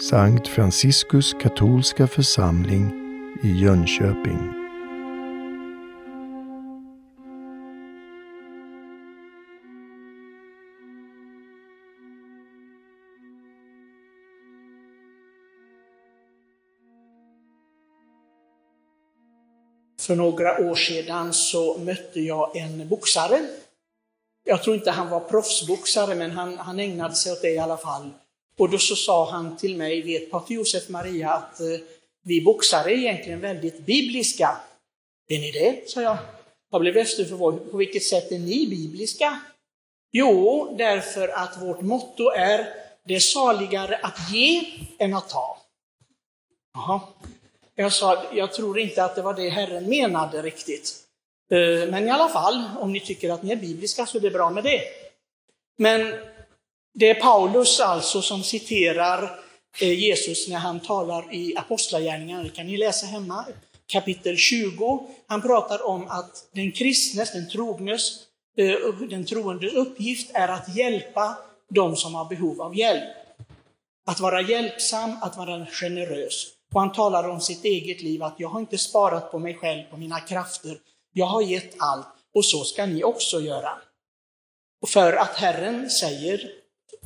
Sankt Franciskus katolska församling i Jönköping. För några år sedan så mötte jag en boxare. Jag tror inte han var proffsboxare, men han, han ägnade sig åt det i alla fall. Och då så sa han till mig, vet Pater Josef Maria, att eh, vi boxare är egentligen väldigt bibliska. Är ni det? sa jag. Jag blev efterfrågad, på vilket sätt är ni bibliska? Jo, därför att vårt motto är det är saligare att ge än att ta. Jaha. Jag sa, jag tror inte att det var det Herren menade riktigt. Eh, men i alla fall, om ni tycker att ni är bibliska så är det bra med det. Men det är Paulus alltså som citerar eh, Jesus när han talar i Apostlagärningarna, det kan ni läsa hemma, kapitel 20. Han pratar om att den kristnes, den trognes, eh, den troendes uppgift är att hjälpa de som har behov av hjälp. Att vara hjälpsam, att vara generös. Och han talar om sitt eget liv, att jag har inte sparat på mig själv, på mina krafter. Jag har gett allt och så ska ni också göra. Och för att Herren säger,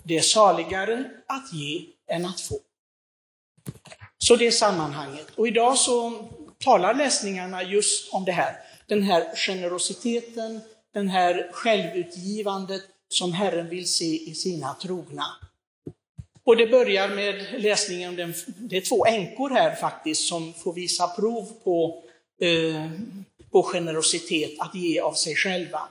det är saligare att ge än att få. Så det är sammanhanget. Och idag så talar läsningarna just om det här. Den här generositeten, den här självutgivandet som Herren vill se i sina trogna. Och det börjar med läsningen om den, det är två änkor här faktiskt som får visa prov på, eh, på generositet, att ge av sig själva.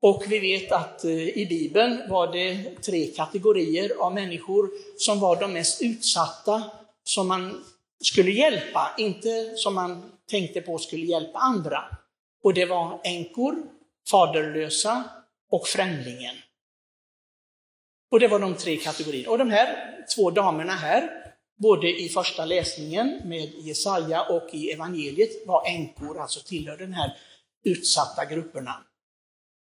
Och vi vet att eh, i Bibeln var det tre kategorier av människor som var de mest utsatta, som man skulle hjälpa, inte som man tänkte på skulle hjälpa andra. Och det var änkor, faderlösa och främlingen. Och det var de tre kategorierna. Och de här två damerna här, både i första läsningen med Jesaja och i evangeliet, var änkor, alltså tillhör den här utsatta grupperna.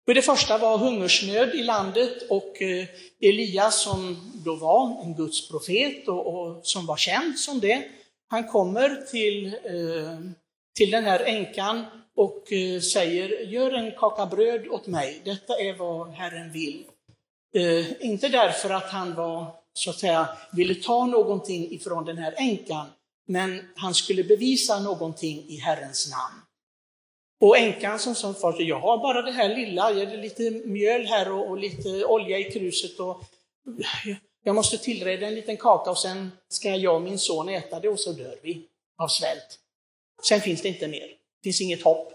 För det första var hungersnöd i landet och eh, Elias som då var en Guds profet och, och som var känd som det, han kommer till, eh, till den här änkan och eh, säger, gör en kaka bröd åt mig, detta är vad Herren vill. Inte därför att han var, så att säga, ville ta någonting ifrån den här änkan, men han skulle bevisa någonting i Herrens namn. Och änkan som sa först, jag har bara det här lilla, jag har lite mjöl här och, och, lite olja i kruset och jag måste tillreda en liten kaka och sen ska jag och min son äta det och så dör vi av svält. Sen finns det inte mer, det finns inget hopp.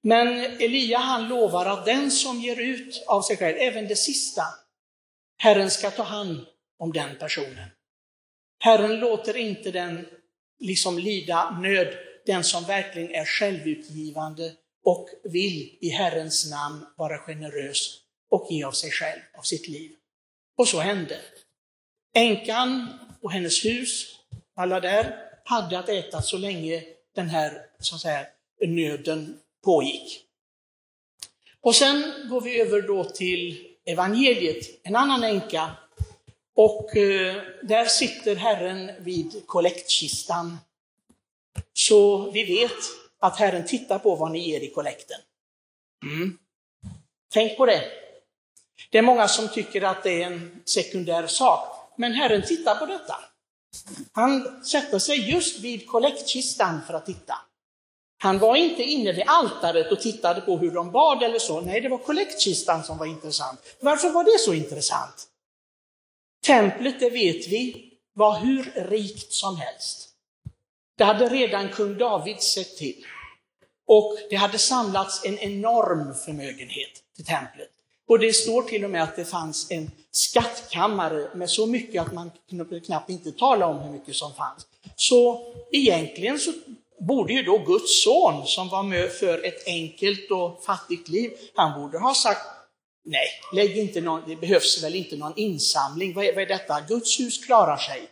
Men Elia han lovar att den som ger ut av sig själv, även det sista, Herren ska ta hand om den personen. Herren låter inte den liksom lida nöd, den som verkligen är självutgivande och vill i Herrens namn vara generös och ge av sig själv, av sitt liv. Och så hände. Änkan och hennes hus, alla där, hade att äta så länge den här så att säga, nöden pågick. Och sen går vi över då till evangeliet, en annan änka. Och eh, där sitter Herren vid kollektkistan. Så vi vet att Herren tittar på vad ni ger i kollekten. Mm. Tänk på det. Det är många som tycker att det är en sekundär sak, men Herren tittar på detta. Han sätter sig just vid kollektkistan för att titta. Han var inte inne vid altaret och tittade på hur de bad eller så. Nej, det var kollektkistan som var intressant. Varför var det så intressant? Templet, det vet vi, var hur rikt som helst. Det hade redan kung David sett till. Och det hade samlats en enorm förmögenhet till templet. Och det står till och med att det fanns en skattkammare med så mycket att man knappt inte tala om hur mycket som fanns. Så egentligen så borde ju då Guds son, som var med för ett enkelt och fattigt liv, han borde ha sagt Nej, lägg inte någon, det behövs väl inte någon insamling. Vad är, vad är detta? Guds hus klarar sig.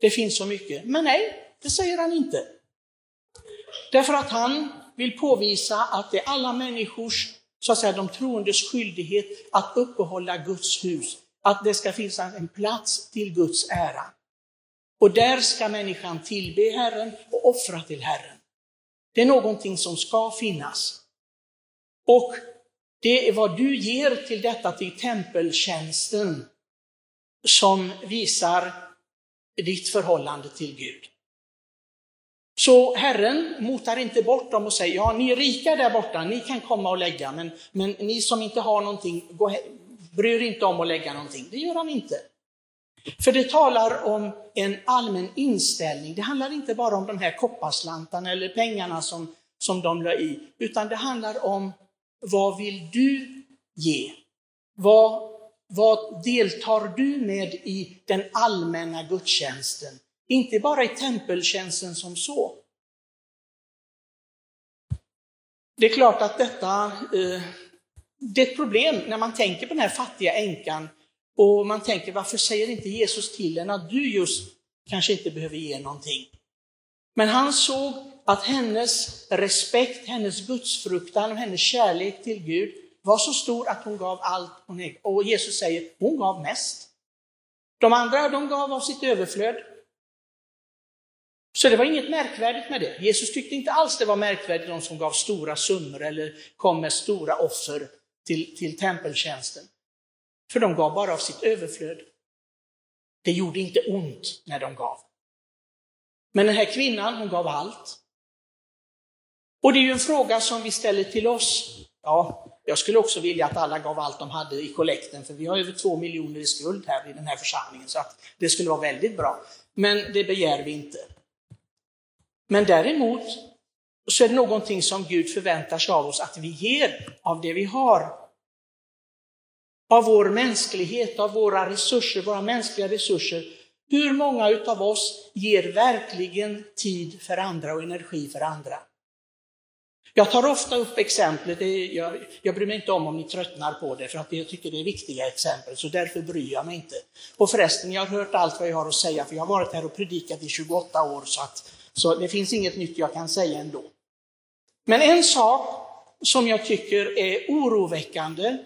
Det finns så mycket. Men nej, det säger han inte. Därför att han vill påvisa att det är alla människors, så att säga de troendes skyldighet att uppehålla Guds hus. Att det ska finnas en plats till Guds ära. Och där ska människan tillbe Herren och offra till Herren. Det är någonting som ska finnas. Och det är vad du ger till detta, till tempeltjänsten, som visar ditt förhållande till Gud. Så Herren motar inte bort dem och säger, ja ni är rika där borta, ni kan komma och lägga, men, men ni som inte har någonting, gå, bryr inte om att lägga någonting. Det gör han inte. För det talar om en allmän inställning. Det handlar inte bara om de här kopparslantarna eller pengarna som, som de la i, utan det handlar om vad vill du ge? Vad, vad deltar du med i den allmänna gudstjänsten? Inte bara i tempeltjänsten som så. Det är klart att detta eh, det är ett problem när man tänker på den här fattiga änkan och man tänker varför säger inte Jesus till henne att du just kanske inte behöver ge någonting. Men han såg att hennes respekt, hennes gudsfruktan och hennes kärlek till Gud var så stor att hon gav allt hon ägde. Och Jesus säger, hon gav mest. De andra, de gav av sitt överflöd. Så det var inget märkvärdigt med det. Jesus tyckte inte alls det var märkvärdigt de som gav stora summor eller kom med stora offer till, till tempeltjänsten. För de gav bara av sitt överflöd. Det gjorde inte ont när de gav. Men den här kvinnan, hon gav allt. Och det är ju en fråga som vi ställer till oss. Ja, jag skulle också vilja att alla gav allt de hade i kollekten, för vi har över två miljoner i skuld här i den här församlingen, så att det skulle vara väldigt bra. Men det begär vi inte. Men däremot så är det någonting som Gud förväntar sig av oss, att vi ger av det vi har. Av vår mänsklighet, av våra resurser, våra mänskliga resurser. Hur många utav oss ger verkligen tid för andra och energi för andra? Jag tar ofta upp exemplet, jag, jag bryr mig inte om om ni tröttnar på det, för att jag tycker det är viktiga exempel, så därför bryr jag mig inte. Och förresten, jag har hört allt vad jag har att säga, för jag har varit här och predikat i 28 år, så, att, så det finns inget nytt jag kan säga ändå. Men en sak som jag tycker är oroväckande,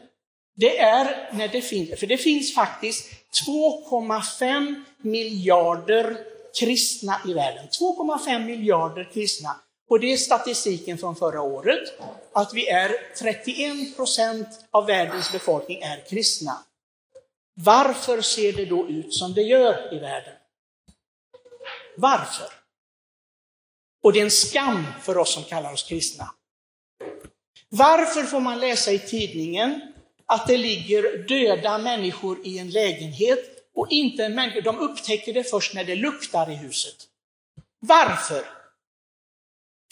det är när det finns, för det finns faktiskt 2,5 miljarder kristna i världen. 2,5 miljarder kristna. Och det är statistiken från förra året, att vi är 31 procent av världens befolkning är kristna. Varför ser det då ut som det gör i världen? Varför? Och det är en skam för oss som kallar oss kristna. Varför får man läsa i tidningen att det ligger döda människor i en lägenhet och inte en människa, de upptäcker det först när det luktar i huset. Varför?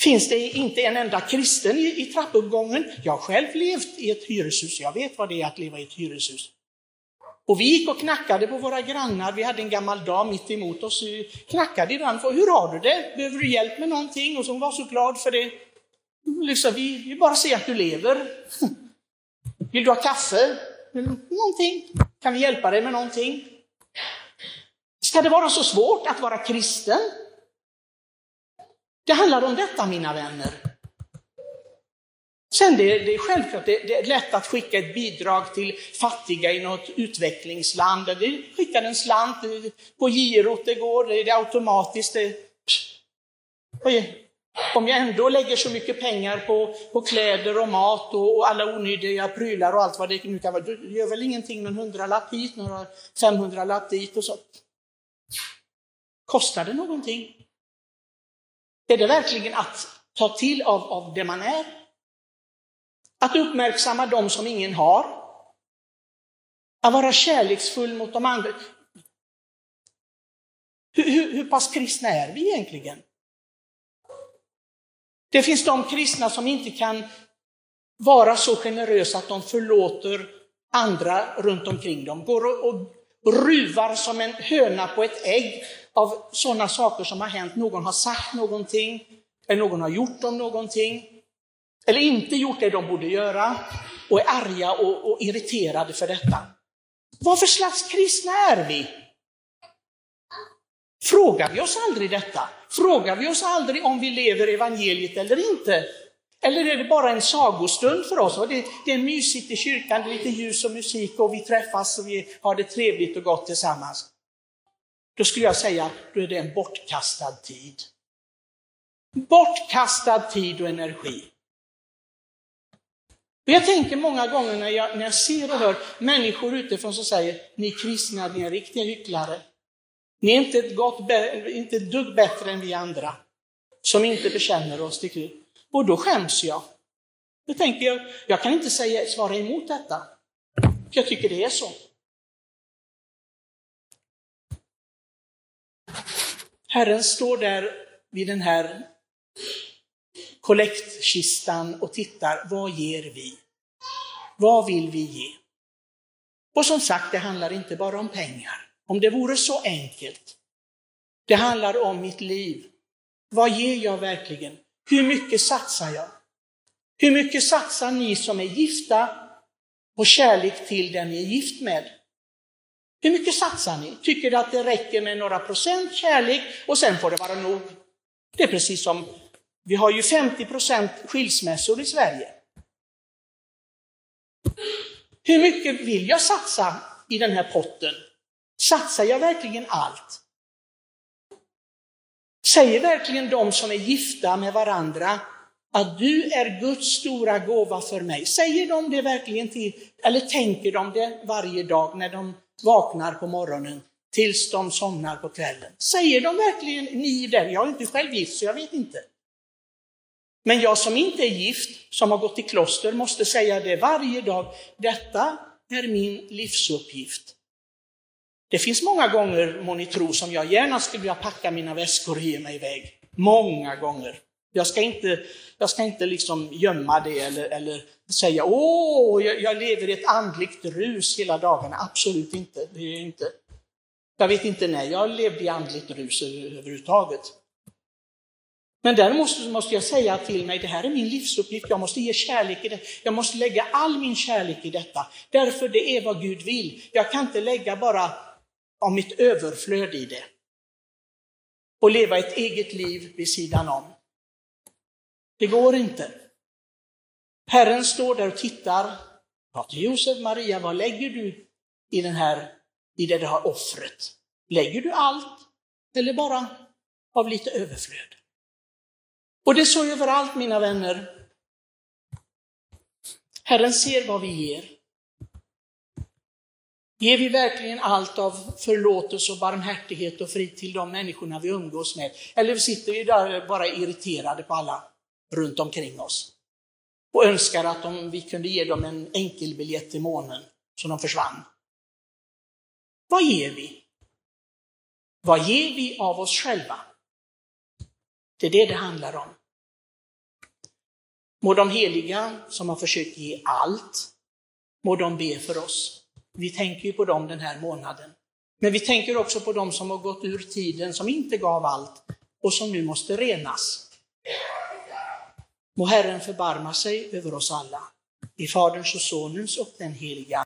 Finns det inte en enda kristen i, i trappuppgången? Jag har själv levt i ett hyreshus, jag vet vad det är att leva i ett hyreshus. Och vi gick och knackade på våra grannar, vi hade en gammal dam mitt emot oss, vi knackade ibland för hur har du det? Behöver du hjälp med någonting? Och hon var så glad för det. Liksom, vi, vill bara se att du lever. Vill du ha kaffe? Någonting? Kan vi hjälpa dig med någonting? Ska det vara så svårt att vara kristen? Det handlar om detta mina vänner. Sen det, det är självklart, det, det, är lätt att skicka ett bidrag till fattiga i något utvecklingsland. Det skickar en slant på girot, det går, det är automatiskt. Det, om jag ändå lägger så mycket pengar på, på kläder och mat och, och alla onödiga prylar och allt vad det nu kan vara, det gör väl ingenting, någon hundralapp hit, några femhundralapp dit och så. Kostar det någonting? Är det verkligen att ta till av, av det man är? Att uppmärksamma de som ingen har. Att vara kärleksfull mot de andra. Hur, hur, hur pass kristna är vi egentligen? Det finns de kristna som inte kan vara så generösa att de förlåter andra runt omkring dem. Går och, och ruvar som en höna på ett ägg av sådana saker som har hänt. Någon har sagt någonting, eller någon har gjort dem någonting, eller inte gjort det de borde göra, och är arga och, och irriterade för detta. Vad för slags kristna är vi? Frågar vi oss aldrig detta? Frågar vi oss aldrig om vi lever evangeliet eller inte? Eller är det bara en sagostund för oss? Det, det är mysigt i kyrkan, det är lite ljus och musik och vi träffas och vi har det trevligt och gott tillsammans. då skulle jag säga då är det en bortkastad tid. Bortkastad tid och energi. Jag tänker många gånger när jag, när jag ser och hör människor utifrån som säger, ni kristna, ni är riktiga hycklare. Ni är inte ett, gott, inte ett dugg bättre än vi andra som inte bekänner oss till Gud. Och då skäms jag. Då tänker jag, jag kan inte säga, svara emot detta. Jag tycker det är så. Herren står där vid den här kollektkistan och tittar, vad ger vi? Vad vill vi ge? Och som sagt, det handlar inte bara om pengar. Om det vore så enkelt. Det handlar om mitt liv. Vad ger jag verkligen? Hur mycket satsar jag? Hur mycket satsar ni som är gifta på kärlek till den ni är gift med? Hur mycket satsar ni? Tycker du att det räcker med några procent kärlek och sen får det vara nog? Det är precis som, vi har ju 50 procent skilsmässor i Sverige. Hur mycket vill jag satsa i den här potten? Satsar jag verkligen allt? Säger verkligen de som är gifta med varandra att du är Guds stora gåva för mig? Säger de det verkligen till, eller tänker de det varje dag när de vaknar på morgonen tills de somnar på kvällen? Säger de verkligen ni det? Jag är inte själv gift så jag vet inte. Men jag som inte är gift, som har gått i kloster, måste säga det varje dag. Detta är min livsuppgift. Det finns många gånger, må ni tro, som jag gärna skulle vilja packa mina väskor och ge mig iväg. Många gånger. Jag ska inte, jag ska inte liksom gömma det eller, eller säga åh, jag, jag lever i ett andligt rus hela dagarna. Absolut inte. Det är inte. Jag vet inte när jag levde i andligt rus överhuvudtaget. Men däremot måste jag säga till mig, det här är min livsuppgift, jag måste ge kärlek i det. Jag måste lägga all min kärlek i detta, därför det är vad Gud vill. Jag kan inte lägga bara av mitt överflöd i det och leva ett eget liv vid sidan om. Det går inte. Herren står där och tittar. Ja, till Josef, Maria, vad lägger du i, den här, i det här offret? Lägger du allt eller bara av lite överflöd? Och det är så överallt mina vänner. Herren ser vad vi ger. Ger vi verkligen allt av förlåtelse och barmhärtighet och frid till de människorna vi umgås med? Eller sitter vi där bara irriterade på alla runt omkring oss? Och önskar att de, vi kunde ge dem en enkelbiljett till månen så de försvann. Vad ger vi? Vad ger vi av oss själva? Det är det det handlar om. Må de heliga som har försökt ge allt, må de be för oss. Vi tänker ju på dem den här månaden. Men vi tänker också på dem som har gått ur tiden, som inte gav allt och som nu måste renas. Må Herren förbarma sig över oss alla. I Faderns och Sonens och den heliga